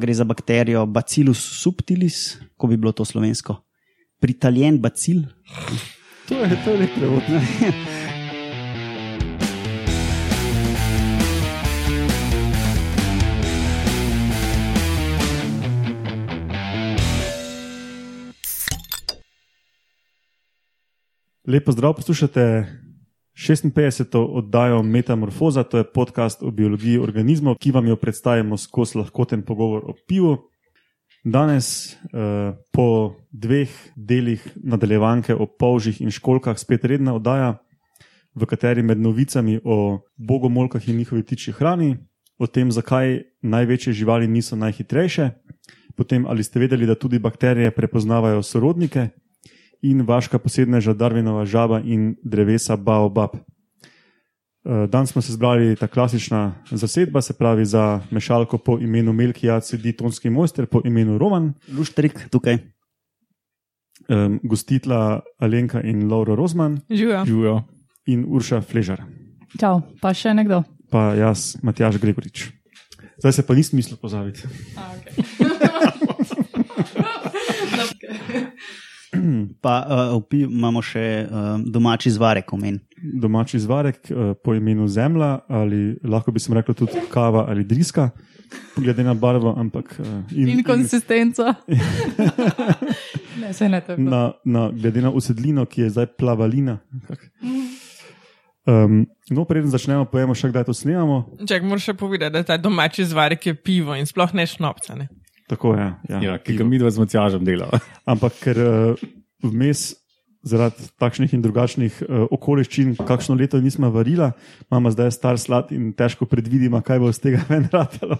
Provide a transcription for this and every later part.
Gre za bakterijo Bacillus subtilis, ko bi bilo to slovensko. Pritaljen bacil. To je, to je lep prevod. Lepo zdrav, poslušate 56. oddajo Metamorfoza, to je podcast o biologiji organizmov, ki vam jo predstavimo skozi lahkoten pogovor o pivu. Danes, eh, po dveh delih nadaljevanke o polžih in školkah, spet redna oddaja, v kateri med novicami o bogomolkah in njihovi tiči hrani, o tem, zakaj največje živali niso najhitrejše, potem ali ste vedeli, da tudi bakterije prepoznavajo sorodnike in vaška posebneža Darwinova žaba in drevesa Baobab. Eh, Danes smo se zbrali ta klasična zasedba, se pravi za mešalko po imenu Melkija, sedi tonski mojster po imenu Roman, Luštrik tukaj. um, gostitla Alenka in Laura Rozman Živijo. Živijo. in Urša Fležar, Čau, pa še nekdo. pa jaz, Matjaš Gregorič. Zdaj se pa nisem mislil pozabiti. Pa uh, imamo še uh, domači zvarek omen. Domači zvarek uh, po imenu Zemlja, ali lahko bi se rekel tudi kava ali driska, glede na barvo, ampak uh, In konsistenco. ne, se ne bilo. na, na, glede na usedlino, ki je zdaj plavalina. Um, no, preden začnemo, pojemo še kdaj to snemamo. Čak, moraš še povedati, da ta domači zvarek je pivo in sploh ne šnopca. Ne? Tako je. Ja, Ja, ki ga mi dva z Matjažem delava. Ampak ker uh, vmes, zaradi takšnih in drugačnih uh, okoliščin, kakšno leto nismo varila, imamo zdaj star slad in težko predvidimo, kaj bo iz tega ven ratalo.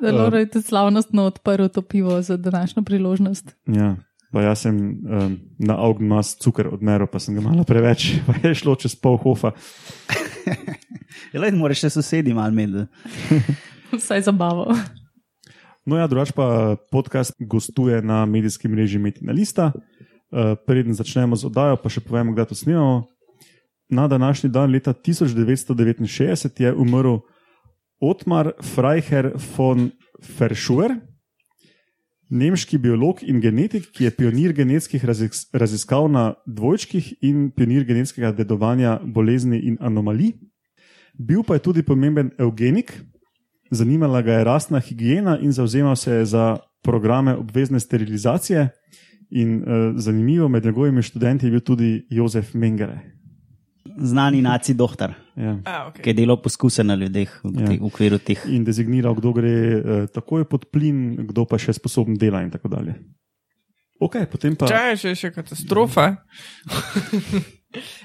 Zelo je tudi slavnostno odprl to pivo za današnjo priložnost. ja. Pa jaz sem um, na Augmas cukor odmeril, pa sem ga malo preveč, pa je šlo čez pol hofa. Ja, le, moraš še sosedi malo imeti. Vsaj zabavo. No, ja, drugač pa podcast gostuje na medijskem mreži Metina Lista. Uh, preden začnemo z oddajo, pa še povemo, kdaj to snimamo. Na današnji dan, leta 1969, je umrl Otmar Freiherr von Verschuer, nemški biolog in genetik, ki je pionir genetskih razis raziskav na dvojčkih in pionir genetskega dedovanja bolezni in anomalij. Bil pa je tudi pomemben eugenik, zanimala ga je rastna higiena in zauzemal se je za programe obvezne sterilizacije. In uh, zanimivo, med njegovimi študenti je bil tudi Jozef Mengele. Znani naci doktor, Ja. A, okay. ki je delal poskuse na ljudeh v, Ja. te, v okviru teh. In dezigniral, kdo gre uh, takoj pod plin, kdo pa še sposoben dela in tako dalje. Ok, potem pa. Čaj je še, še katastrofa.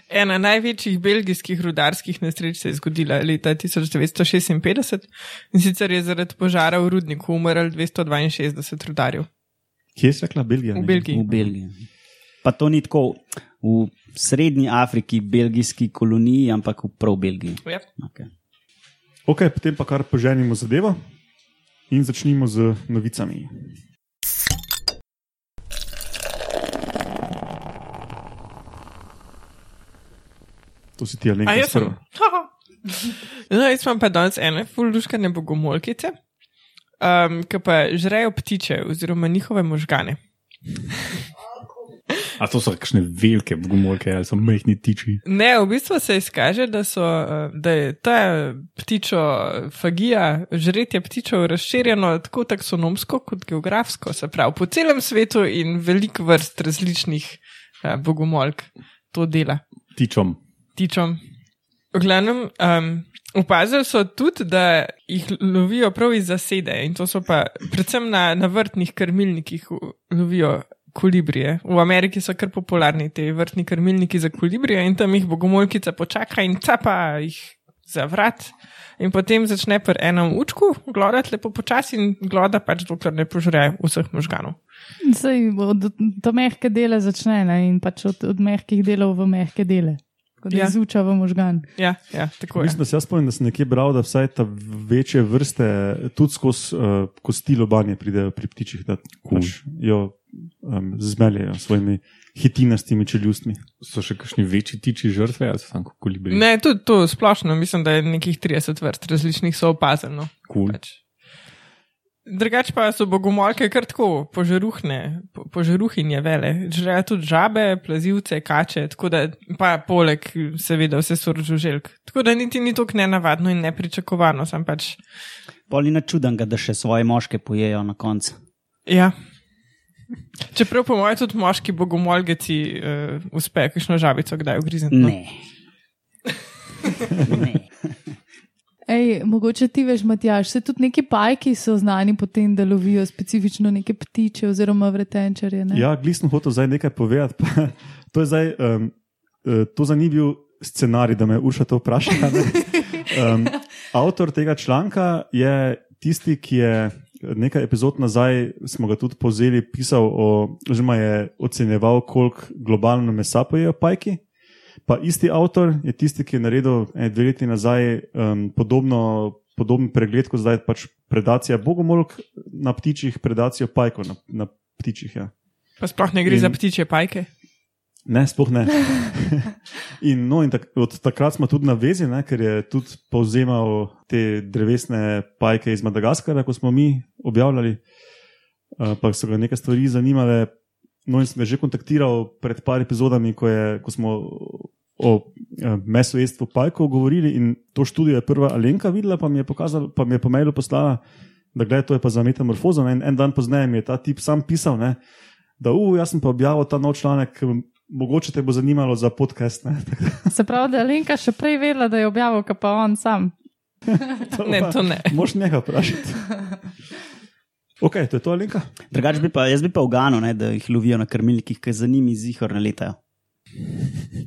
Ena največjih belgijskih rudarskih nesreč se je zgodila leta 1956 in sicer je zaradi požara v rudniku umrl 262 rudarjev Kje si rekla, Belgija? v? Belgiji. V Belgiji. Pa to ni tako v srednji Afriki, belgijski koloniji, ampak v prav Belgiji. Ja. Okay. Ok, potem pa kar poženimo zadevo in začnimo z novicami. To si ti, A Alenka, jaz sem. prva. No, jaz imam pa danes ene fulduškane bogomolkice, um, ki pa žrejo ptiče oziroma njihove možgane. A to so kakšne velike gumolke ali so mehni tiči. Ne, v bistvu se izkaže, da, so, eh, da je ta ptičo fagija, žretje ptičev razširjeno tako taksonomsko kot geografsko, se pravi po celem svetu in veliko vrst različnih a, bogomolk to dela Tičom. Ptičom. V glavnem, um, opazili so tudi, da jih lovijo prav iz zasede in to so pa predvsem na, na vrtnih krmilnikih lovijo kolibrije. V Ameriki so kar popularni ti vrtni krmilniki za kolibrije in tam jih bogomolkica počaka in capa jih za vrat. In potem začne pri enem učku glodati lepo počasi in gloda pač dokler ne požre vseh možganov. Sej od to mehke dele začne ne? in pač od, od mehkih delov v mehke dele. Kot Ja. izuča v možgan. Ja, ja tako je. Mislim, da se jaz spomnim, da sem nekje bral, da vsaj ta večje vrste tudi skozi uh, kosti lobanje pridejo pri ptičih, da Cool. pač jo um, zmeljejo svojimi hitinastimi čeljustmi. So še kakšni večji tiči žrtve ali so samo kolibri? Ne, to splošno, mislim, da je nekih 30 vrst različnih so opazeno. Cool. Pač. Drugač pa so bogomolke kar tako požaruhne, po, požaruhinje vele. Žrejo tudi žabe, plazivce, kače, tako da pa poleg seveda vse so žuželk. Tako da niti ni tako nenavadno in nepričakovano, sem pač. Poli na čuden, da še svoje moške pojejo na koncu. Ja. Čeprav po mojem tudi moški bogomolgeci uh, uspejo kakšno žabico, kdaj ugrizniti. No. Ne. ne. Ej, mogoče ti veš, Matjaš, se tudi neki pajki so znani po tem, da lovijo specifično neke ptiče oziroma vretenčarje. Ne? Ja, glisno hotel zdaj nekaj povedati. Pa, to je zdaj, um, to za ni bil scenarij, da me Urša to vpraša. Um, avtor tega članka je tisti, ki je nekaj epizod nazaj, smo ga tudi povzeli, pisal o, oziroma je ocenjeval, koliko globalno mesa pojejo pajki. Pa isti avtor je tisti, ki je naredil ene dve leti nazaj um, podobno, podoben pregled kot zdaj pač predacija bogomolk na ptičjih, predacijo pajkov na, na ptičjih. Ja. Pa sploh ne gre In- za ptiče pajke. Ne, sploh ne. in, no, in tak, od takrat smo tudi na vezi, ne, ker je tudi povzemal te drevesne pajke iz Madagaskara, ko smo mi objavljali, uh, pa so ga nekaj stvari zanimale. No, in sem ga že kontaktiral pred par epizodami, ko, je, ko smo o eh, mesojedstvu pajkov govorili in to študijo je prva Alenka videla, pa mi je, pokazala, pa mi je po mailu poslala, da gledaj, to je pa za metamorfozo. Ne, in en dan pozneje mi je ta tip sam pisal, ne, da, uh, jaz sem pa objavil ta nov članek, mogoče te bo zanimalo za podcast. Ne, Se pravi, da je Lenka še prej vedela, da je objavil, ka pa on sam. Ne, to ne. Moš nekaj vprašati. Ok, to je to, Alenka. Drugač bi pa, jaz bi pa uganil, ne, da jih lovijo na krmilnikih, ker za njimi zihor ne letajo.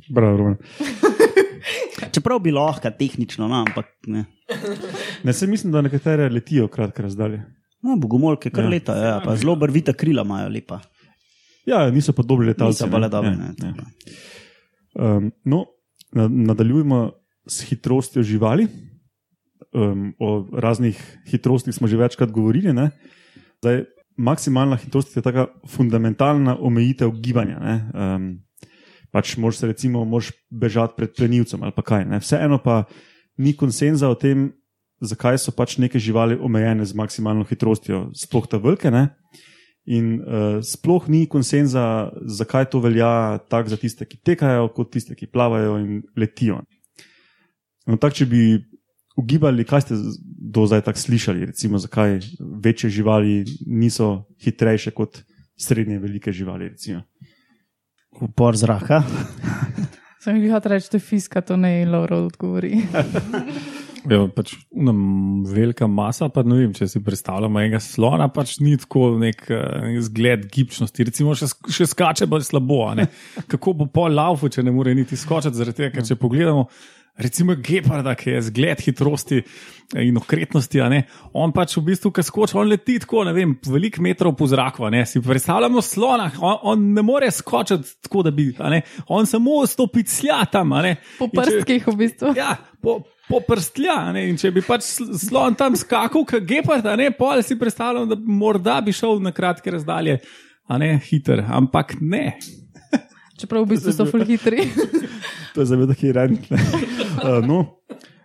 Bravo. Čeprav bi lahko tehnično, no, ampak ne. Ne, se mislim, da nekatere letijo kratke razdalje. No, bogomolke kar Ja. ja. letajo, ja, pa zelo barvita krila imajo lepa. Ja, niso pa dobri letalci. Niso pa le ne. dobri. Ja, ne, ja. tako. Um, no, na- nadaljujemo s hitrostjo živali. Um, o raznih hitrostih smo že večkrat govorili. ne. Zdaj, maksimalna hitrost je taka fundamentalna omejitev gibanja. ne. Um, pač moš se recimo moš bežati pred plenilcem ali kaj. Ne. Vseeno pa ni konsenza o tem, zakaj so pač neke živali omejene z maksimalno hitrostjo, sploh ta velike. Ne. In uh, sploh ni konsenza, zakaj to velja tako za tiste, ki tekajo, kot tiste, ki plavajo in letijo. No, tak, če bi ugibali, kaj ste do zdaj tako slišali, recimo, zakaj večje živali niso hitrejše kot srednje velike živali. Recimo. Upor zraka. Sem jih hotel reči, da je fiska, to ne je Laura odgovori. Ja, pač nam velika masa, pa ne vem, če si predstavljamo enega slona, pač ni tako nek uh, zgled gibčnosti. Recimo, še, še skače bo slabo. a ne. Kako bo pol laufu, če ne more niti skočiti, zaradi tega, ker če pogledamo. Recimo Geparda, ki je zgled hitrosti in okretnosti, ne, on pač v bistvu, ki skoči, on leti tako, ne vem, veliko metrov po zraku. Ne, si predstavljamo slona, on, on ne more skočiti tako, da bi, ne, on samo stopi slja tam. ne. Po In če- prstkih v bistvu. Ja, po, po prstlja. a Ne? In če bi pač sl- slon tam skakal, kot gepard, ne pol si predstavljam, da morda bi šel na kratke razdalje, a ne hiter, ampak ne. Čeprav v bistvu so full hitri. To je je reden. Uh, no,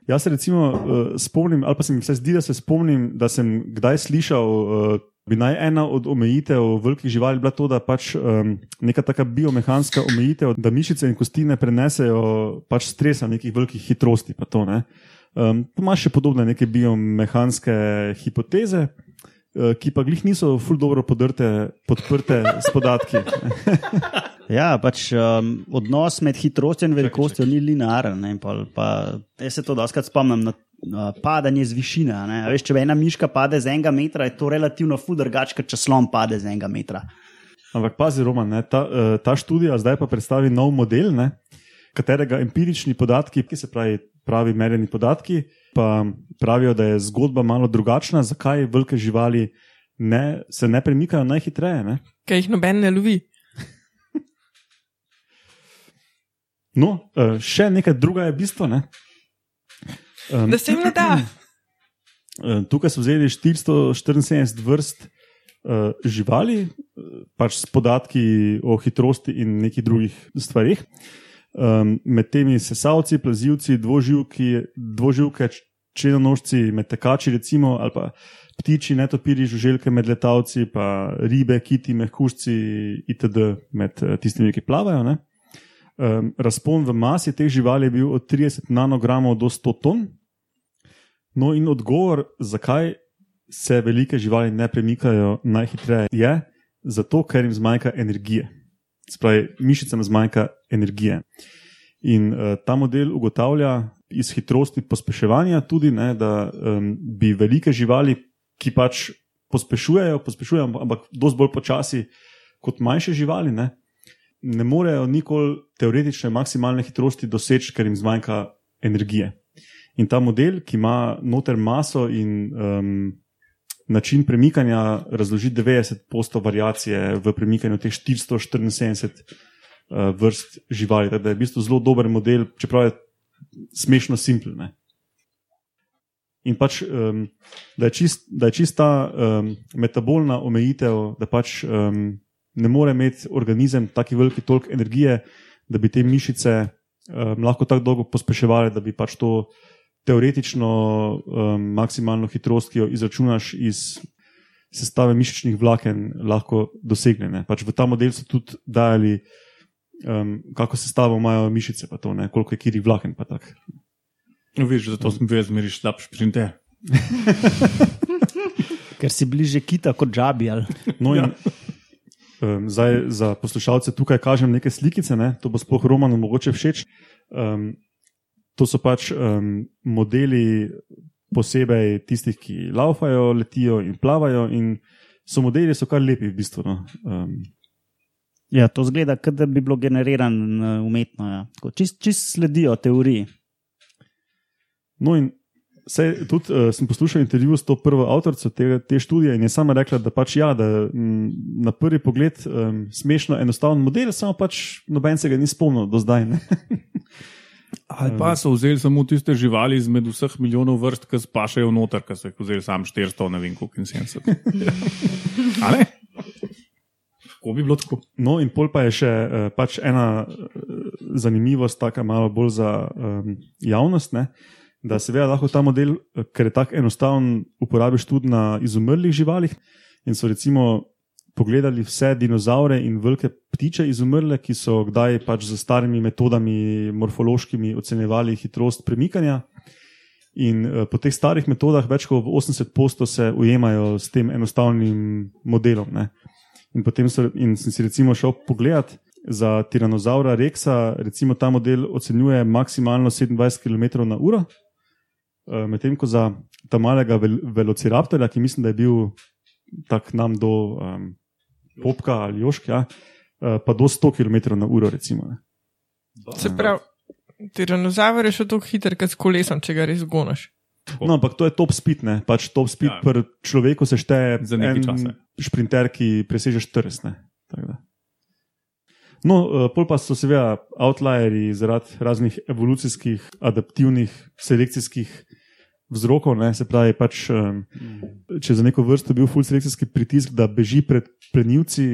jaz se recimo uh, spomnim, ali pa se mi vse zdi, da se spomnim, da sem kdaj slišal. Uh, Bi naj ena od omejitev velikih živali bila to, da pač um, neka taka biomehanska omejitev, da mišice in kosti ne prenesejo pač stresa nekih velikih hitrosti. pa To, ne. um, to ima še podobne neke biomehanske hipoteze, uh, ki pa glih niso ful dobro podrte, podprte s podatki. Ja, pač um, odnos med hitrostjo in velikostjo ni linearen. ne, in pol Pa, jaz se to doskrat spomnim na uh, padanje z višine. a ne. A Veš, če ena miška pade z enega metra, je to relativno fud drugače, kot če slon pade z enega metra. Ampak pazi, Roman, ne, ta, eh, ta študija zdaj pa predstavi nov model, ne, katerega empirični podatki, ki se pravi pravi merjeni podatki, pa pravijo, da je zgodba malo drugačna, zakaj velike živali ne, se ne premikajo najhitreje. Ne. Kaj jih noben ne lovi. No, eh, še nekaj druga je bistvo. Ne. Um, Da se jim ne da. Eh, Tukaj so vzeli 474 vrst uh, živali, pač s podatki o hitrosti in nekih drugih stvarih. Um, med temi sesalci, plazilci, dvoživki, dvoživke, črnonožci med tekači, recimo, ali pa ptiči, netopiri, žuželke med letalci, pa ribe, kiti, mehkužci itd. med eh, tistimi, ki plavajo. Ne? Um, razpon v masi teh živali je bil od 30 nanogramov do 100 ton. No, in odgovor, zakaj se velike živali ne premikajo najhitreje, je zato, ker jim zmanjka energije. Spravi, mišicam zmanjka energije. In uh, ta model ugotavlja iz hitrosti pospeševanja tudi, ne, da um, bi velike živali, ki pač pospešujejo, pospešujejo ampak dosti bolj počasi kot manjše živali, ne, ne morejo nikoli teoretične maksimalne hitrosti doseči, ker jim zmanjka energije. In ta model, ki ima noter maso in um, način premikanja, razloži 90% variacije v premikanju teh 474 uh, vrst živali. Tako da je v bistvu zelo dober model, čeprav je smešno simpel. Ne? In pač, um, da je čist, da je čista um, metabolna omejitev, da pač um, ne more imeti organizem tako velike toliko energije, da bi te mišice um, lahko tako dolgo pospeševali, da bi pač to teoretično um, maksimalno hitrost, ki jo izračunaš iz sestave mišičnih vlaken, lahko dosegne. Pač v ta model so tudi dali um, kako se stavo imajo mišice, pa to, ne, koliko je kiri vlaken. No, viš, zato sem bil zmeri slab šprinter. Ker si bliže kita kot džabi. No, in, ja. um, zdaj, za poslušalce tukaj kažem nekaj slikice, ne, to bo spoh Romano mogoče všeč. Um, to so pač um, modeli posebej tistih, ki laufajo, letijo in plavajo. In so modeli, so kar lepi v bistvu. No. Um, Ja, to zgleda, kot da bi bilo generirano umetno. Ja. Čist, čist sledijo teoriji. No, in se, tudi uh, sem poslušal intervju s to prvo avtorico te, te študije in je sama rekla, da pač ja, da m, na prvi pogled um, smešno enostaven model, samo pač noben se ga ni spomnil do zdaj. Ali pa so vzeli samo tiste živali izmed vseh milijonov vrst, ki spašajo noter, ki so jih vzeli samo 400, ne vem, koliko in 70. Ali? Kako bi bilo tako? No, in pol pa je še uh, pač ena uh, zanimivost, tako malo bolj za um, javnost. Ne? Da se ve, lahko ta model, eh, ker je tako enostaven, uporabiš tudi na izumrlih živalih. In so recimo pogledali vse dinozaure in velike ptiče izumrle, ki so kdaj pač z starimi metodami, morfološkimi, ocenjevali hitrost premikanja. In uh, po teh starih metodah več kot 80% se ujemajo s tem enostavnim modelom. Ne? In potem so, in sem si recimo šel pogledat za tiranozaura Rexa, recimo ta model ocenjuje maksimalno 27 km/h, eh, medtem ko za ta malega vel, velociraptorja, ki mislim, da je bil tak nam do um, popka ali joška, ja, eh, pa do 100 km/h. Recimo, Se pravi, tiranozaur je še tako hiter, kot s kolesom, če ga res gonaš. No, ampak to je top speed, ne? pač top speed ja. pri človeku se šteje za nekaj časa. Šprinter, ki preseže 40. No, eh, pol pa so seveda outlieri zaradi raznih evolucijskih, adaptivnih, selekcijskih vzrokov. Ne? Se pravi, pač, če za neko vrsto bil full selekcijski pritisk, da beži pred plenilci,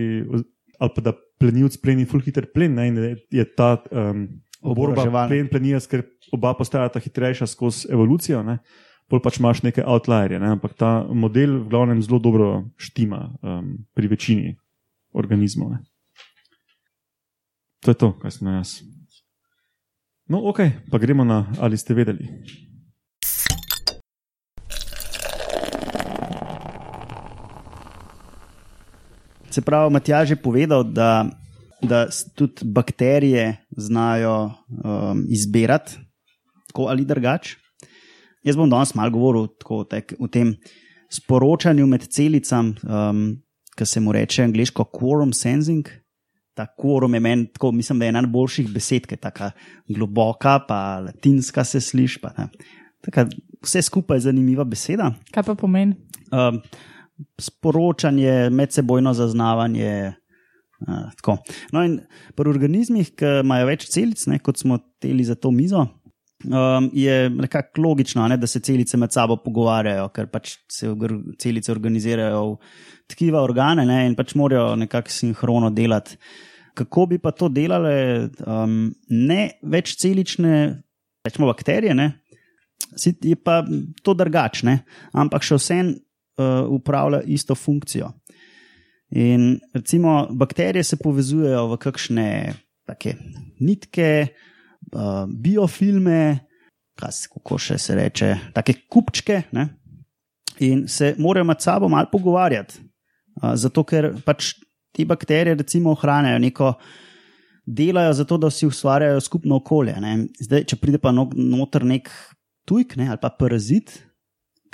ali pa da plenilc pleni full hiter plen, ne? in je ta um, oborba plen plenija, ker oba postajata hitrejša skozi evolucijo. Ne? pol pač imaš neke outlierje, ne? ampak ta model v glavnem zelo dobro štima um, pri večini organizmov. Ne? To je to, kar sem jaz. No, ok, pa gremo na ali ste vedeli. Se pravi, Matjaž je povedal, da, da tudi bakterije znajo um, izbirati, tako ali drugače. Jaz bom danes malo govoril tako, tek, o tem sporočanju med celicami, um, ki se mu reče angliško quorum sensing. Ta quorum je meni, tako, mislim, da je ena najboljših besed, ki je tako globoka, pa latinska se sliši. Vse skupaj je zanimiva beseda. Kaj pa pomeni? Um, sporočanje, medsebojno zaznavanje. Uh, no, in pri organizmih, ki imajo več celic, ne, kot smo teli za to mizo, um, je nekako logično, ne, da se celice med sabo pogovarjajo, ker pač se celice organizirajo v tkiva organe ne, in pač morajo nekako sinhrono delati. Kako bi pa to delale um, ne več celične, rečemo bakterije, ne, je pa to drugačne, ampak še vsem uh, upravlja isto funkcijo. In recimo bakterije se povezujejo v kakšne take nitke, uh, biofilme, kaj se- kako še se reče, take kupčke. Ne? In se morajo med sabo malo pogovarjati, uh, zato ker pač te bakterije recimo ohranjajo neko. Delajo zato, da si ustvarjajo skupno okolje. Ne. Zdaj, če pride pa no- noter nek tujk ne, ali pa parazit,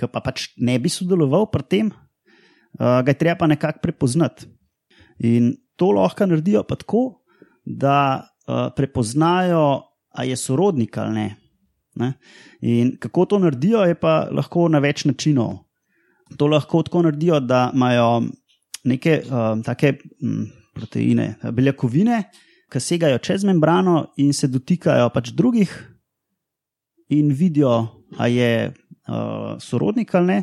ki pa pač ne bi sodeloval pri tem, uh, ga je treba nekako prepoznati. In to lahko naredijo pa tako, da uh, prepoznajo, a je sorodnik ali ne. ne. In kako to naredijo, je pa lahko na več načinov. To lahko tako naredijo, da imajo neke uh, take m, proteine, beljakovine, ki segajo čez membrano in se dotikajo pač drugih, in vidijo, a je uh, sorodnik ali ne.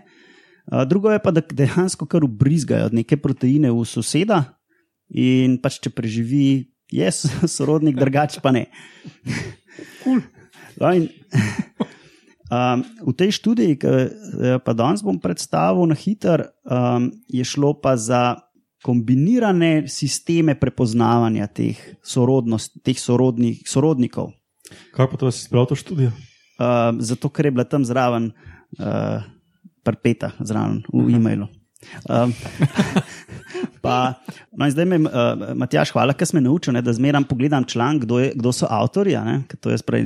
Uh, drugo je pa, da dejansko kar ubrizgajo neke proteine v soseda in pač če preživi, je s- sorodnik, drugače pa ne. Cool. No, in, um, v tej študiji, ki jo pa danes bom predstavil na hiter, um, je šlo pa za kombinirane sisteme prepoznavanja teh, sorodnost, teh sorodnih, sorodnikov. Kaj pa to si spravil to študijo? Uh, zato, ker je bila tam zraven, uh, prpeta, zraven v e-mailu. Um, pa, no zdaj me, uh, Matjaš, hvala, ker si me naučil, ne, da zmeraj pogledam članek, kdo, je- kdo so avtorji. a ne, ker To jaz prej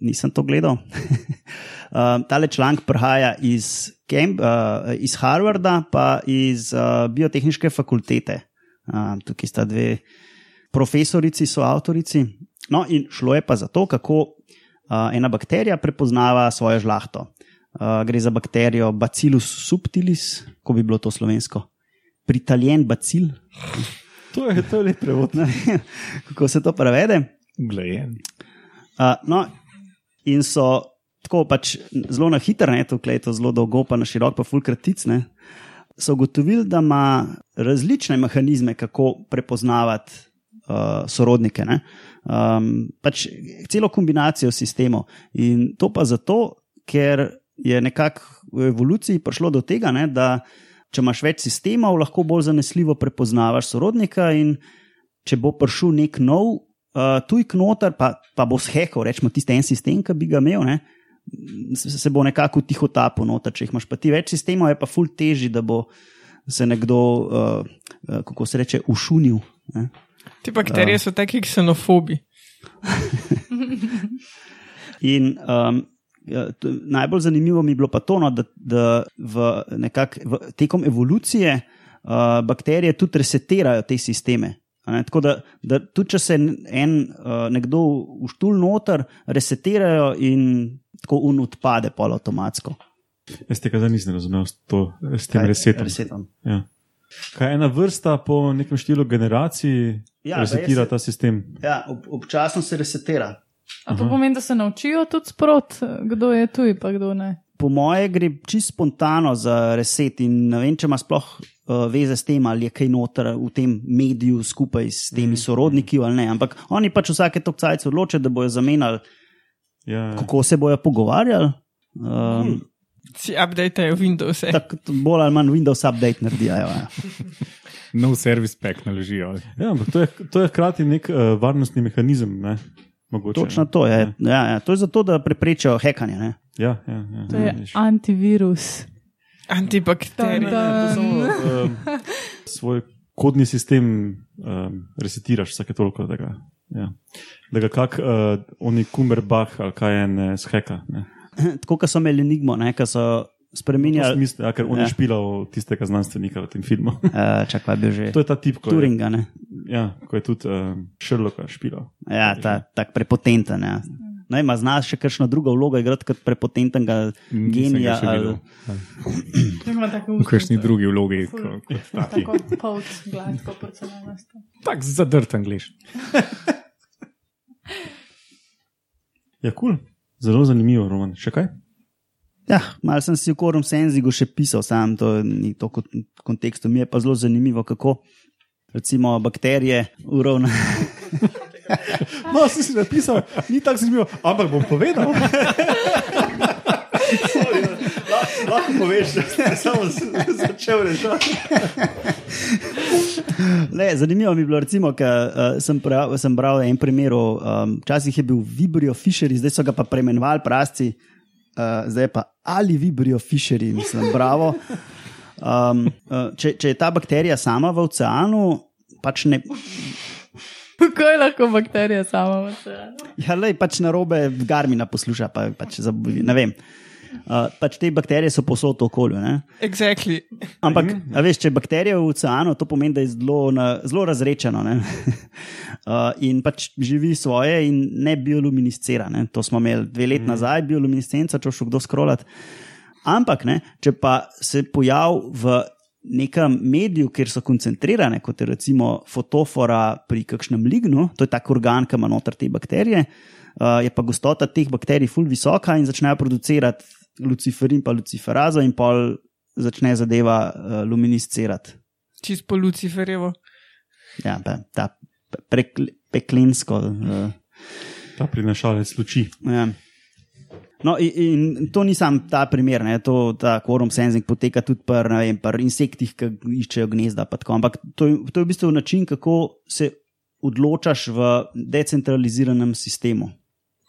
nisem to gledal. uh, tale članek prihaja iz, Cam, uh, iz Harvarda, pa iz uh, biotehniške fakultete. Uh, tukaj sta dve profesorici, so avtorici. No, in šlo je pa za to, kako ena bakterija prepoznava svojo žlahto. Uh, gre za bakterijo Bacillus subtilis, ko bi bilo to slovensko. Pritaljen bacil. To je, to je lep prevod. Kako se to prevede? Uglajen. Uh, no, in so tako pač zelo na hitro, ne, tukaj je to zelo dolgo, pa na širok, pa fulkratic. So ugotovili, da ima različne mehanizme, kako prepoznavati uh, sorodnike. Ne. Um, pač celo kombinacijo sistemov. In to pa zato, ker je nekako v evoluciji prišlo do tega, ne, da če imaš več sistemov, lahko bolj zanesljivo prepoznavaš sorodnika. In če bo prišel nek nov uh, tujk noter, pa, pa bo shekal, rečemo, tisti en sistem, ki bi ga imel, ne, se se bo nekako tiho tapil noter. Če jih imaš pa ti več sistemov, je pa ful teži, da bo se nekdo, uh, uh, kako se reče, ušunil. Ne. Ti bakterije so taki ksenofobi. In um, ja, to- najbolj zanimivo mi je bilo pa to, no, da, da v nekak, v, tekom evolucije uh, bakterije tudi resetirajo te sisteme. a Ne, tako da, da tudi če se en- uh, nekdo uštul noter, resetirajo in tako un odpade pol avtomatsko. Jaz tega zdaj nisem razumel s, to, s tem resetom. resetom. Ja. Kaj ena vrsta po nekem številu generacij Ja, resetira se- ta sistem? Ja, ob, občasno se resetira. A to pomeni, da se naučijo tudi sprot, kdo je tu in kdo ne. Po moje gre čisto spontano za reset in ne vem, če ima sploh uh, veze s tem, ali je kaj noter v tem mediju skupaj s temi sorodniki ali ne. Ampak oni pač vsake to cajce odločijo, da bojo zamenjali, Ja, ja. kako se bojo pogovarjali. Um, Si updatejo Windows. -e. Tako bolj ali manj Windows update naredijo. Ja. Nov servis pack naložijo. ja ampak to je, to je hkrati nek uh, varnostni mehanizem. Ne? Mogoče, Točno ne. to je. Ja, ja. To je zato, da preprečijo hekanje. Ne? Ja, ja, ja, To je ja, vidiš. antivirus. Antibakterije. Um, svoj kodni sistem um, resetiraš vsake toliko, da ga, ja. da ga kak uh, oni kumberbah ali kaj en sheka. Ne. Tako kot so imeli enigmo, ki so Ja, spremenjali. smislu, ja, ker on Ja. je špilal tistega znanstvenika v tem filmu. Uh, Čakaj, bil že to je ta tip, ko je, Turinga. Ne? ja, ko je tudi um, Sherlocka špilal. Ja, ta, tak prepotenten. Ja. No, ima znaš še kakšno drugo vlogo igrati kot prepotentnega genija. Ali, V kakšni drugi vlogi. ko- kot taki. Tako polt, gladko, porcelanasto. Tak zadrt angliš. Ja, kul, cool. Zelo zanimivo, Roman. Še kaj? ja, malo sem si v Korum Senzigu še pisal, sam to ni to kot kontekstu. Mi je pa zelo zanimivo, kako recimo bakterije uravnajo. No, sem si napisal, ni tako zanimivo, ampak bom povedal. Lahko poveš, da si samo začel rešati. Le, zanimivo mi je bilo, recimo, ker uh, sem, prav, sem bral en primer. Um, včasih je bil Vibrio Fisher, zdaj so ga pa preimenovali prasci, uh, zdaj pa ali Vibrio Fisher, mislim, bravo. Um, uh, če, če je ta bakterija sama v oceanu, pač ne. Kako je lahko bakterija sama v oceanu? Ja, lej, pač na robe Garmina posluša, pa pač za, ne vem. Uh, pač te bakterije so posod v okolju. Ne? Exactly. Ampak, a veš, če je bakterija v oceanu, to pomeni, da je zelo, na, zelo razrečeno. uh, in pač živi svoje in ne bioluminiscira. Ne. To smo imeli dve leti mm. nazaj, bioluminiscenca, če šel kdo skrolat. Ampak, ne, če pa se pojavi v nekem mediju, kjer so koncentrirane, kot je recimo fotofora pri kakšnem lignu, to je tak organ, ki ima noter te bakterije, uh, je pa gostota teh bakterij ful visoka in začnejo producirati luciferin pa luciferazo in pol začne zadeva uh, luminiscirati. Čist po Luciferjevo. Ja, pa, ta prekl, peklensko. Uh, Ta prinašalec luči. ja. No, in, in to ni sam ta primer, ne, to, ta quorum sensing poteka tudi pri ne vem, pri insektih, ki iščejo gnezda. Tako, ampak to, to je v bistvu način, kako se odločaš v decentraliziranem sistemu.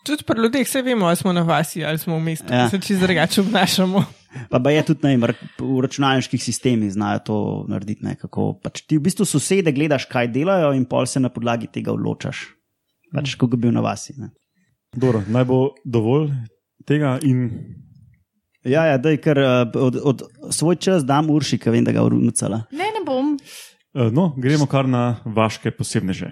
Tudi pri ljudeh se vemo, ali smo na vasi ali smo v mestu, Ja. se čist drugače obnašamo. Pa, pa je tudi ne, vem, ra- v računalniških sistemih znajo to narediti. Ne, kako, pač ti v bistvu sosede gledaš, kaj delajo, in pol se na podlagi tega odločaš. Pač, kako bi bil na vasi. Ne. Dobro, naj bo dovolj tega in Ja, ja daj, ker eh, od, od svoj čas dam urši, ki vem, da ga urucala. Ne, ne bom. eh, no, gremo kar na vaše posebneže.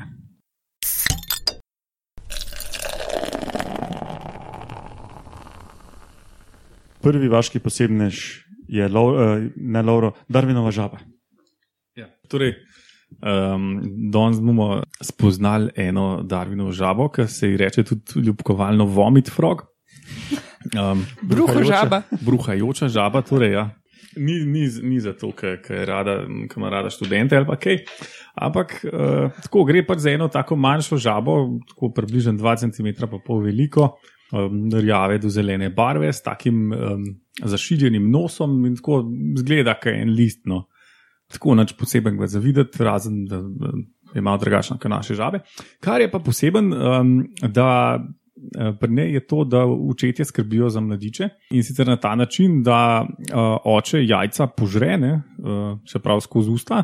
Prvi vaški posebnež je Lau- eh, ne Lauro, Darwinova žaba. Ja, torej, um, danes bomo spoznali eno Darvinovo žabo, ki se ji reče tudi ljubkovalno vomit frog. Um, Bruho Bruhajoča. žaba. bruhajoča žaba, torej, ja. Ni, ni, ni zato, ker ima rada študente ali pa kaj. Ampak uh, tako gre pač za eno tako manjšo žabo, tako približno 2 cm, pa pol veliko, um, rjave do zelene barve, s takim um, zašiljenim nosom in tako zgleda, kot en list. No. Tako nič posebnega za videti, razen da da je malo drugačna kot naše žabe. Kar je pa poseben, um, da eh, pri njej je to, da očetje skrbijo za mladiče in sicer na ta način, da uh, oče jajca požrene, uh, se pravi skozi usta,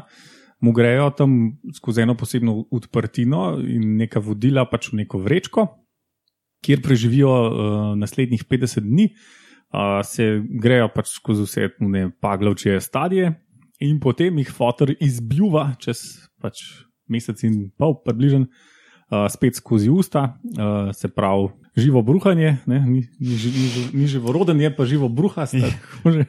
mu grejo tam skozi eno posebno odprtino in neka vodila pač v neko vrečko, kjer preživijo uh, naslednjih 50 dni, uh, se grejo pač skozi vse te paglavčje stadije in potem jih fotor izbljuva čez pač mesec in pol, približen, uh, spet skozi usta, uh, se pravi živo bruhanje, ne, ni, ni, ni, ni živo rodenje, pa živo bruhast.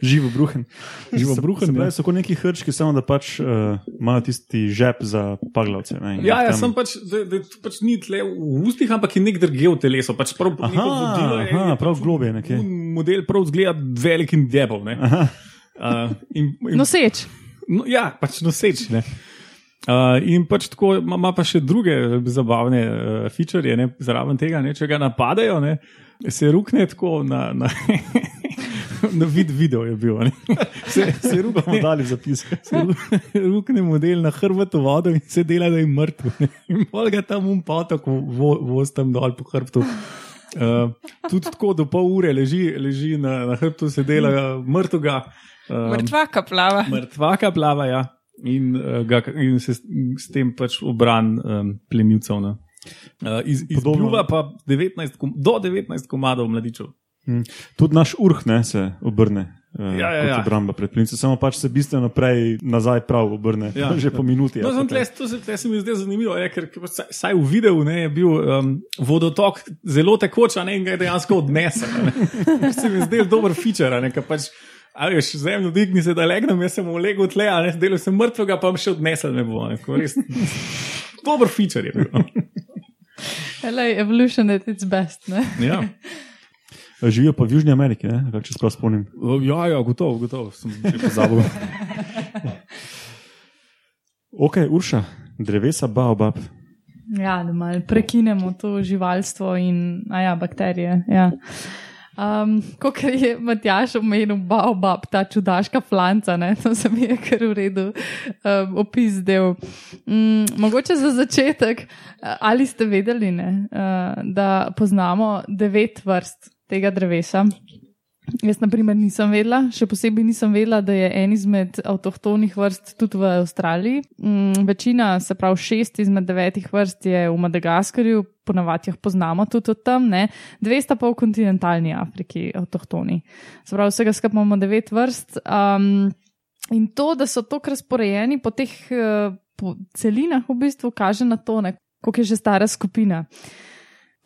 Živo bruhen. Živo Se- bruhen, se ja. pravi, So kot neki hrčki, samo da pač uh, imajo tisti žep za paglavce. Ne, Ja, ja tam- sem pač, da, da pač ni tle v ustih, ampak je nek drugje v telesu. Pač prav, Aha, vodilo je- aha, je prav pač globje nekje. Model prav zgleda velik in debel. ne. Uh, in, in, Noseč. No, ja, pač noseč. Ne. Uh, in pač tako ima pa še druge zabavne uh, feature, ne, zraven tega, ne, če ga napadajo, ne, se rukne tako na, na, na vid video je bil. Ne. Se, se bomo rukne, dali zapis. se ru- rukne model na hrbtu vodo in se dela, da je mrtev. In pol ga tam um potok, vo, voz tam dol po hrbtu. Uh, tudi tako do pol ure leži, leži na, na hrbtu, se dela mrtvega. Um, Mrtvaka plava. mrtvaka plava, ja, in, uh, ga, in se s, s tem pač obran um, plenilcev. Uh, iz, izpljuva pa 19, kom- do 19 komadov mladičev. Mm. Tudi naš urh ne, se obrne. Uh, Ja, ja, ja. obramba pred plincem, samo pač se bistveno prej nazaj prav obrne, ja. Ja. že po minuti. No, pa tle, to se, tle se mi zdi zanimivo, je, ker, ker saj, saj v videu ne, je bil um, vodotok zelo tekoč, a ne in ga je dejansko odnesel. Se mi zdi dober feature, a ne, ker pač. A veš, zemljo digni se, da legnem, jaz sem v legu tle, a ne, delal sem mrtvega, pa še odnesel ne bo. dober feature je bil. Helej, evolution at its best. Ne? Ja. Živijo pa v Južni Ameriki, ne, Kar če se prav spomnim. Ja, ja, gotovo, gotovo, sem že pozabil. Ok, Urša, drevesa, baobab. Ja, da malo prekinemo to živalstvo in a ja, bakterije. Ja. Um, Kot je Matjaš omenil, baobab, ta čudaška flanca, ne? to se mi je kar v redu um, opisal. Mm, mogoče za začetek, ali ste vedeli, ne, uh, da poznamo devet vrst tega drevesa? Jaz, na primer, nisem vedela, še posebej nisem vedela, da je en izmed avtohtonih vrst tudi v Avstraliji. Mm, večina, se pravi šest izmed devetih vrst, je v Madagaskarju, ponavadi jih poznamo tudi od tam, ne? dve sta pa v kontinentalni Afriki, avtohtoni. Se pravi, vsega skupaj imamo devet vrst. Um, in to, da so tako razporejeni po teh uh, po celinah, v bistvu kaže na to, koliko je že stara skupina.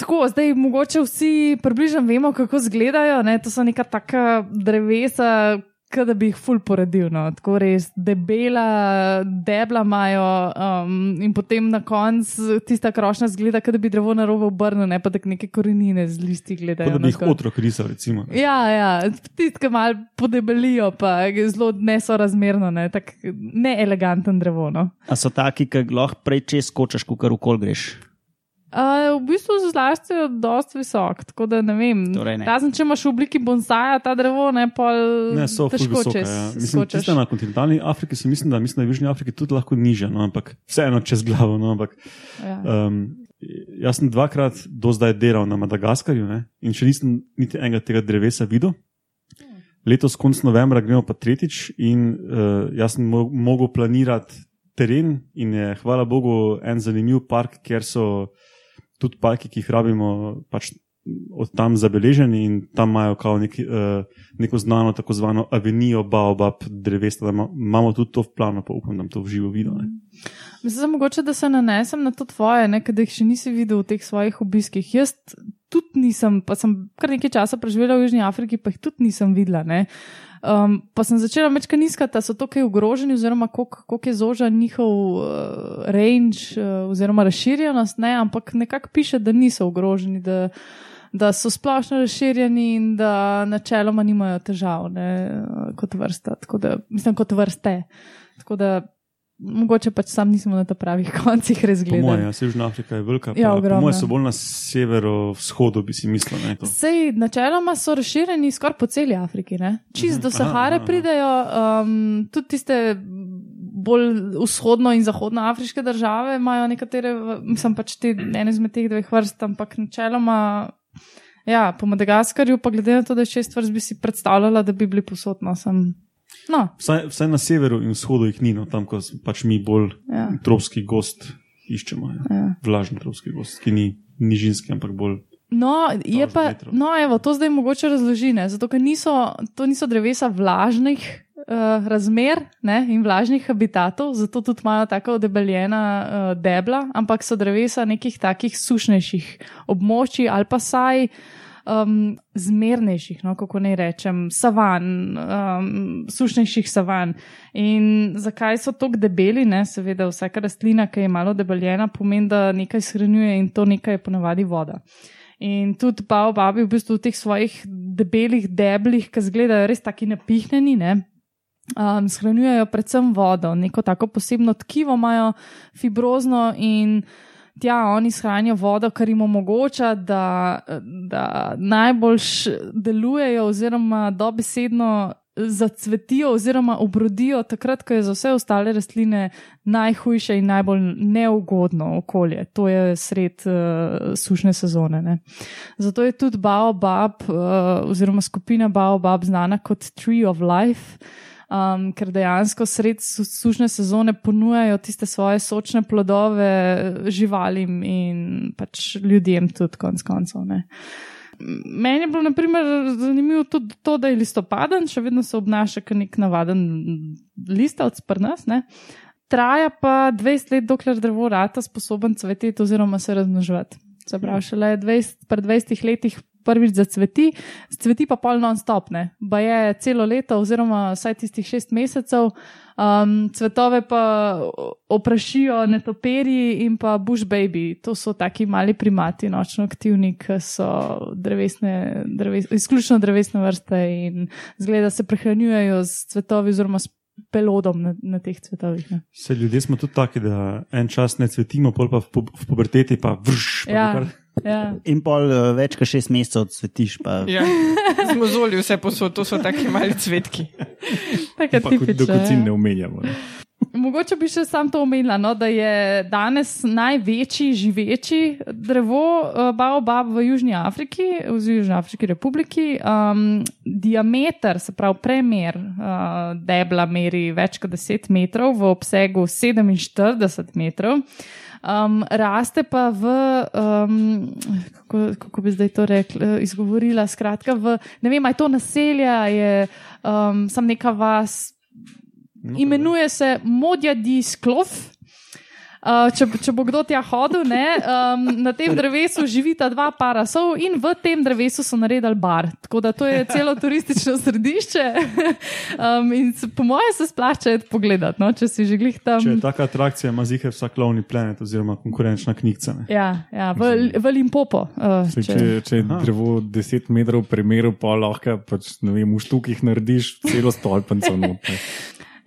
Tako, zdaj mogoče vsi približno vemo, kako izgledajo. Ne? To so neka taka drevesa, da bi jih ful poredil. No? Tako res debela, debla imajo um, in potem na koncu tista krošnja zgleda, da bi drevo na rovo obrnil, ne pa da neke korenine z listi gledajo. Kot da bi jih otrok risal, recimo. Ja, ja, tistke mal podebelijo, pa zelo nesorazmerno, ne, tak neeleganten drevo. No? A so taki, ki lahko prej čez skočiš, ko kar ukol greš? Uh, v bistvu so zlasti dosti visok, tako da ne vem. Torej ne. Razen če imaš v obliki bonsaja ta drevo, ne pa Ne, so težko čez. Ja. Mislim, tiste na kontinentalni Afriki so, mislim, da, mislim, da je v Južni Afriki tudi lahko niže, no, ampak vseeno čez glavo. No, ampak, Ja. um, jaz sem dvakrat do zdaj delal na Madagaskarju ne, in še nisem niti enega tega drevesa videl. Letos, konc novembra, gremo pa tretjič in uh, jaz sem mo mogel planirati teren in je, hvala Bogu, en zanimiv park, kjer so tudi parki, ki jih rabimo, pač od tam zabeleženi in tam imajo neki, uh, neko znano, tako zvano avenijo Baobab drevesa, da ima, imamo tudi to v planu, pa upam, da to v živo. Ne. Mislim, mogoče, da se nanesem na to tvoje, ne, da jih še nisi videl v teh svojih obiskih. Jaz tudi nisem, pa sem kar nekaj časa preživela v Južni Afriki, pa jih tudi nisem videla. Ne. Um, pa sem začela večkrat iskati, da so to kaj ogroženi, oziroma koliko je zožen njihov uh, range uh, oziroma razširjenost, ne, ampak nekako piše, da niso ogroženi, da, da so splošno razširjeni in da načeloma nimajo težav ne, kot vrsta, tako da mislim kot vrste. Tako da mogoče pač sam nisem na ta pravih koncih Po mojem, razgledal. ja, Južna Afrika je velika, Ja, pa, po mojem so bolj na severovzhodu, bi si mislil. Ne, to. Sej, načeloma so razširjeni skoraj po celi Afriki. Ne? Čist do Aha, Sahare aha. pridejo, um, tudi tiste bolj vzhodno in zahodno afriške države imajo nekatere, mislim pač te ene izmed teh dveh vrst, ampak načeloma. Ja, po Madagaskarju, pa glede na to, da je šest vrst, bi si predstavljala, da bi bili posodno. Sem... No, Vsaj, vsaj na severu in vzhodu jih ni, no, tam, pač mi bolj ja, tropski gost iščemo. Ja. ja. Vlažni tropski gost, ki ni nižinski, ampak bolj. No, je pa, metrov. no, evo, to zdaj mogoče razloži, ne? zato ker niso, to niso drevesa vlažnih uh, razmer ne? in vlažnih habitatov, zato tudi imajo tako odebeljena uh, debla, ampak so drevesa nekih takih sušnejših območij ali pa saj um, zmernejših, no, kako naj rečem, savan, um, sušnejših savan. In zakaj so tako debeli? Ne? Seveda, vsaka rastlina, ki je malo debeljena, pomeni, da nekaj shranjuje in to nekaj je ponavadi voda. In tudi baobabi v bistvu v teh svojih debelih deblih, ki izgledajo res taki napihnjeni, ne, um, shranjujejo predvsem vodo, neko tako posebno tkivo imajo, fibrozno in tja oni shranijo vodo, kar jim omogoča, da, da najboljš delujejo oziroma dobesedno zacvetijo oziroma obrodijo takrat, ko je za vse ostale rastline najhujše in najbolj neugodno okolje. To je sred uh, sušne sezone. Ne. Zato je tudi Baobab uh, oziroma skupina Baobab znana kot Tree of Life. Um, ker dejansko sred su- sušne sezone ponujajo tiste svoje sočne plodove živalim in pač ljudem tudi konc koncev. ne. Meni je bilo naprimer, zanimivo tudi to, da je listopaden, še vedno se obnaša kot nek navaden listavc pri nas. Ne? Traja pa 20 let, dokler drevo rata sposoben cveteti oziroma se razmnoževati. Se pravi, šele 20, pred 20 letih prvič zacveti, cveti pa pol non-stop, ne. Ba je celo leto oziroma vsaj tistih šest mesecev, um, cvetove pa oprašijo netoperi in pa bush baby. To so taki mali primati, nočno aktivni, ki so drevesne, dreves, izključno drevesne vrste in zgleda se prehranjujejo z cvetovi oziroma s pelodom na, na teh cvetovih. Ne. Se ljudje smo tudi taki, da en čas ne cvetimo, pol pa v, pu- v puberteti pa vrš. Pa Ja, kar- ja. In pol uh, več kot šest mesecev cvetiš. Pa, Ja, smo zoli vse posod, to so taki mali cvetki. Tako tipično. dokocin ne Ja. omenjamo. Ne. Mogoče bi še sam to omenila, no, da je danes največji živeči drevo uh, Baobab v Južni Afriki, v Južnoafriški republiki. Um, diameter, se pravi premer uh, debla, meri več kot 10 metrov, v obsegu 47 metrov. Um, raste pa v, um, kako, kako bi zdaj to rekla, izgovorila, skratka, v, ne vem, je to naselje, je um, sam neka vas, No, imenuje se Modjadi Sklov. Uh, če, če bo kdo tja hodil, ne, um, na tem drevesu živita dva para sov in v tem drevesu so naredili bar. Tako da to je celo turistično središče. um, in se, po mojem se splača iti pogledat, no, če si že glih tam. Če je taka atrakcija, ima zihar vsak lovni planet oziroma konkurenčna knjiga. Ja, ja, v, v Limpopo. Uh, Saj, če, če je Aha. drevo 10 metrov premeru, pa lahko pač, ne vem, v štukih narediš celo stolpnico.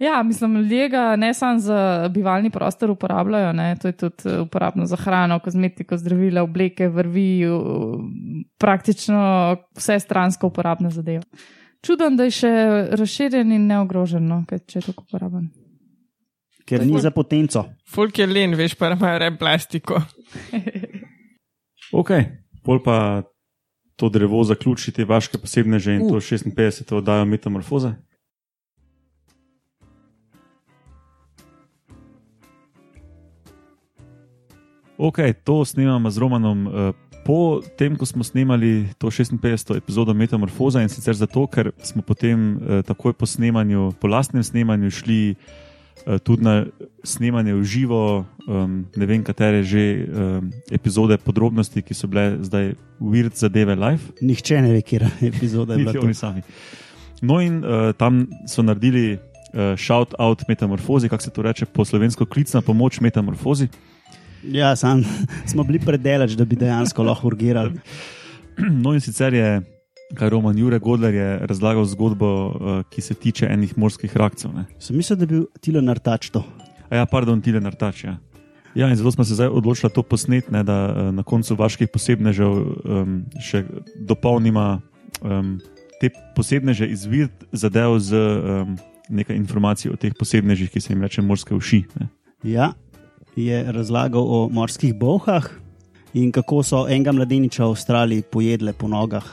Ja, mislim, ljudje ga ne samo za bivalni prostor uporabljajo, ne, to je tudi eh, uporabno za hrano, kozmetiko, zdravila, obleke, vrvi, praktično vse stransko uporabna zadeva. Čudem, da je še razširjen in neogrožen, no, kaj- če je tako uporaben. ker ni za potenco. Folk je len, veš, pa imajo re plastiko. Ok, pol pa to drevo zaključiti, vaše posebne že in Uh. to 56 oddajo metamorfoze. Ok, to snemamo z Romanom. eh, Po tem, ko smo snemali to 56. epizodo Metamorfoza in sicer zato, ker smo potem eh, takoj po snemanju, po lastnem snemanju šli eh, tudi na snemanje v živo, um, ne vem katere že um, epizode, podrobnosti, ki so bile zdaj weird zadeve live. Nihče ne ve, kje je epizoda. Niti oni sami. No, in uh, tam so naredili uh, shout out metamorfozi, kako se to reče po slovensko, klicna pomoč metamorfozi. Ja, sam smo bili predelač, da bi dejansko lahko urgirali. No, in sicer je, kaj Roman Jure Godler je razlagal zgodbo, uh, ki se tiče enih morskih rakcev. Ne. Sem mislil, da bi bil Tilo Nartač to. A ja, pardon, Tile Nartač. Ja. Ja, in zato smo se zdaj odločili to posnet, ne, da eh, na koncu vaških posebnežev um, še dopolnimo um, te posebneže izvid zadev z um, nekaj informacij o teh posebnežih, ki se jim reče morske uši. Ne. Ja, je razlagal o morskih bohah in kako so enega mladeniča v Avstraliji pojedle po nogah.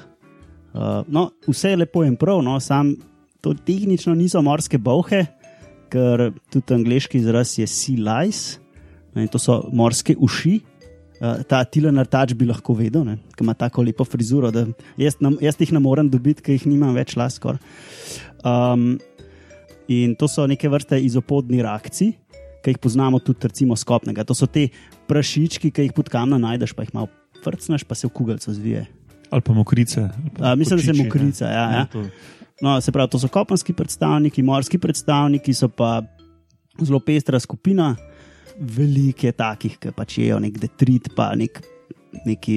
Uh, no, vse je lepo in prav, no, sam to tehnično niso morske bohe, ker tudi angliški izraz je sea lice, ne, to so morske uši. Uh, ta Tilan Artač bi lahko vedel, ker ima tako lepo frizuro, da jaz, nam, jaz jih ne morem dobiti, ker jih nimam več laskor. Um, in to so neke vrste izopodni rakci, ki jih poznamo tudi recimo skopnega. To so te prašički, ki jih pod kamna najdeš, pa jih malo frcneš, pa se v kugalco zvije. Ali pa mokrice. ali pa A, mislim, da se kočiči, ne. mokrica, ja, ja. to- No, se pravi, to so kopenski predstavniki, morski predstavniki so pa zelo pestra skupina, velike takih, ki pač jejo nek detrit, pa nek, neki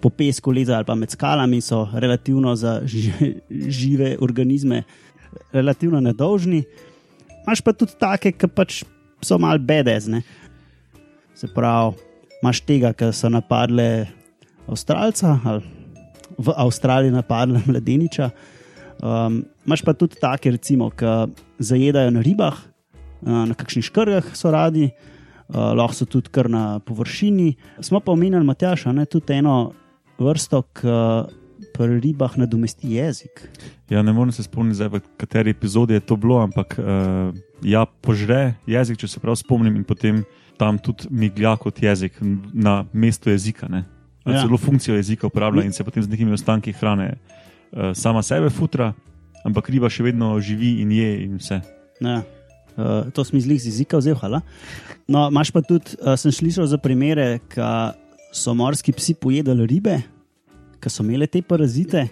po pesku leza ali pa med skalami, so relativno za ži, žive organizme relativno nedolžni. Imáš pa tudi take, ki pač so mal bedezne. Se pravi, imaš tega, ki so napadle Avstralca ali v Avstraliji napadle mladeniča. Um, Imáš pa tudi take, recimo, ki zajedajo na ribah, uh, na kakšnih škrgah so radi, uh, lahko so tudi kar na površini. Smo pa omenjali Matjaša, ne, tudi eno vrsto, ki pri ribah nadomesti jezik. Ja, ne morem se spomniti, v kateri epizodi je to bilo, ampak uh, ja, požre jezik, če se prav spomnim, in potem tam tudi miglja kot jezik na mestu jezika. Ne? Ja. Ja. Celo funkcijo jezika uporablja in se potem z nekimi ostanki hrane uh, sama sebe futra, ampak riba še vedno živi in je in vse. Ja. Uh, to smo iz lih z jezika vzel. hala. No, imaš pa tudi, uh, sem slišal za primere, ko so morski psi pojedali ribe, ki so imeli te parazite.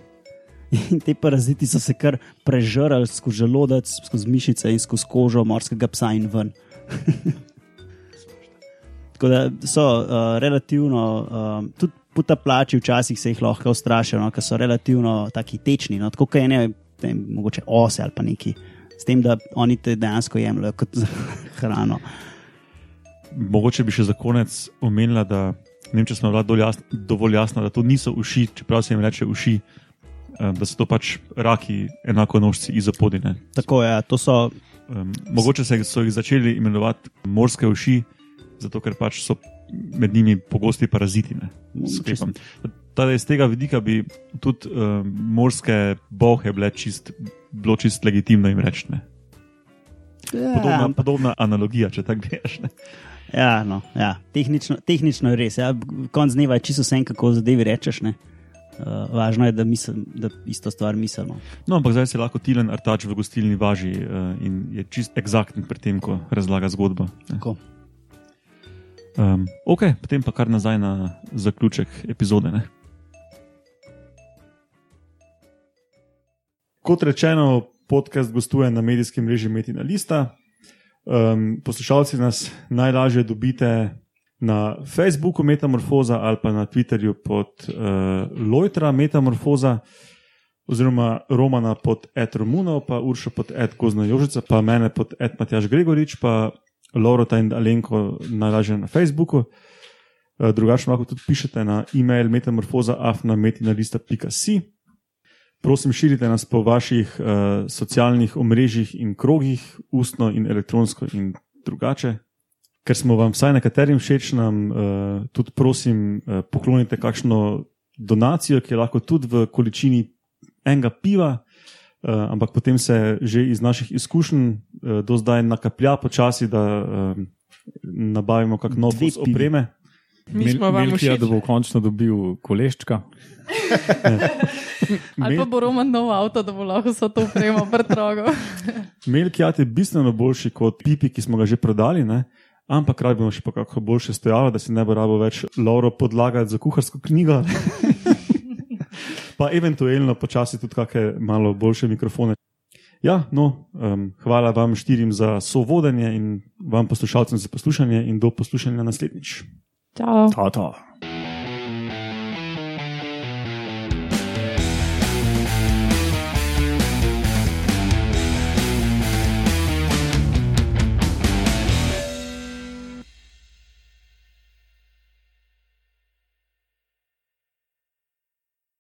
In te paraziti so se kar prežrali skozi želodec, skozi mišice in skozi kožo morskega psa in ven. Tako da so uh, relativno, uh, tudi potaplači včasih se jih lahko ustrašijo, no, ker so relativno taki tečni, no, tako kot ene, ne vem, mogoče ose ali pa neki s tem, da oni te dejansko jemljajo kot hrano. Mogoče bi še za konec omenila, da ne vem, če smo bila dovolj jasna, dovolj jasna, da to niso uši, čeprav se jim reče uši, um, da so to pač raki, enako nožci izopodine. Tako je, to so Um, mogoče se so jih začeli imenovati morske uši, zato ker pač so med njimi pogosti paraziti. sklepam. Teda iz tega vidika bi tudi um, morske bohe bile čist, bilo čist legitimno jim reči. ne. Podobna, Ja, podobna analogija, če tako greš. Ja, no, ja. Tehnično, tehnično je res. Ja. Konc dneva je čisto vse, kako zadevi rečeš. Ne. Uh, važno je, da, misl, da isto stvar mislimo. No, ampak zdaj se lahko tilen artač v gostilni važi uh, in je čist eksakten pri tem, ko razlaga zgodbo. ne. Tako. Um, ok, potem pa kar nazaj na zaključek epizode. Ne? Kot rečeno, podcast gostuje na medijskem mreži Metina Lista. Um, poslušalci nas najlažje dobite na Facebooku Metamorfoza ali pa na Twitterju pod uh, Lojtra Metamorfoza, oziroma Romana pod Ed Romuno, pa Urša pod Ed Gozno Jožica, pa mene pod Ed Matjaš Gregorič, pa Lorota in Alenko najlažje na Facebooku. Eh, Drugače lahko tudi pišete na e-mail metamorfoza.afnametinalista.si. Prosim, širite nas po vaših uh, socialnih omrežjih in krogih, ustno in elektronsko in drugače. Ker smo vam vsaj nekaterim všeč, nam uh, tudi prosim, uh, poklonite kakšno donacijo, ki je lahko tudi v količini enega piva, uh, ampak potem se že iz naših izkušenj uh, do zdaj nakaplja počasi, da uh, nabavimo kak nov Dve kos pivi. opreme. Mi smo vam všeč. da bo končno dobil koleščka. Ali pa bo Roman nov avto, da bo lahko vse to upremo pretrogo. Melkijat je bistveno boljši kot pipi, ki smo ga že prodali, ne? Ampak rabimo še pa kako boljše stojalo, da si ne bo rabo več Lauro podlagati za kuharsko knjigo. pa eventualno počasi tudi kakšne malo boljše mikrofone. Ja, no, um, hvala vam štirim za sovodenje in vam poslušalcem za poslušanje in do poslušanja naslednjič. Ta, ta.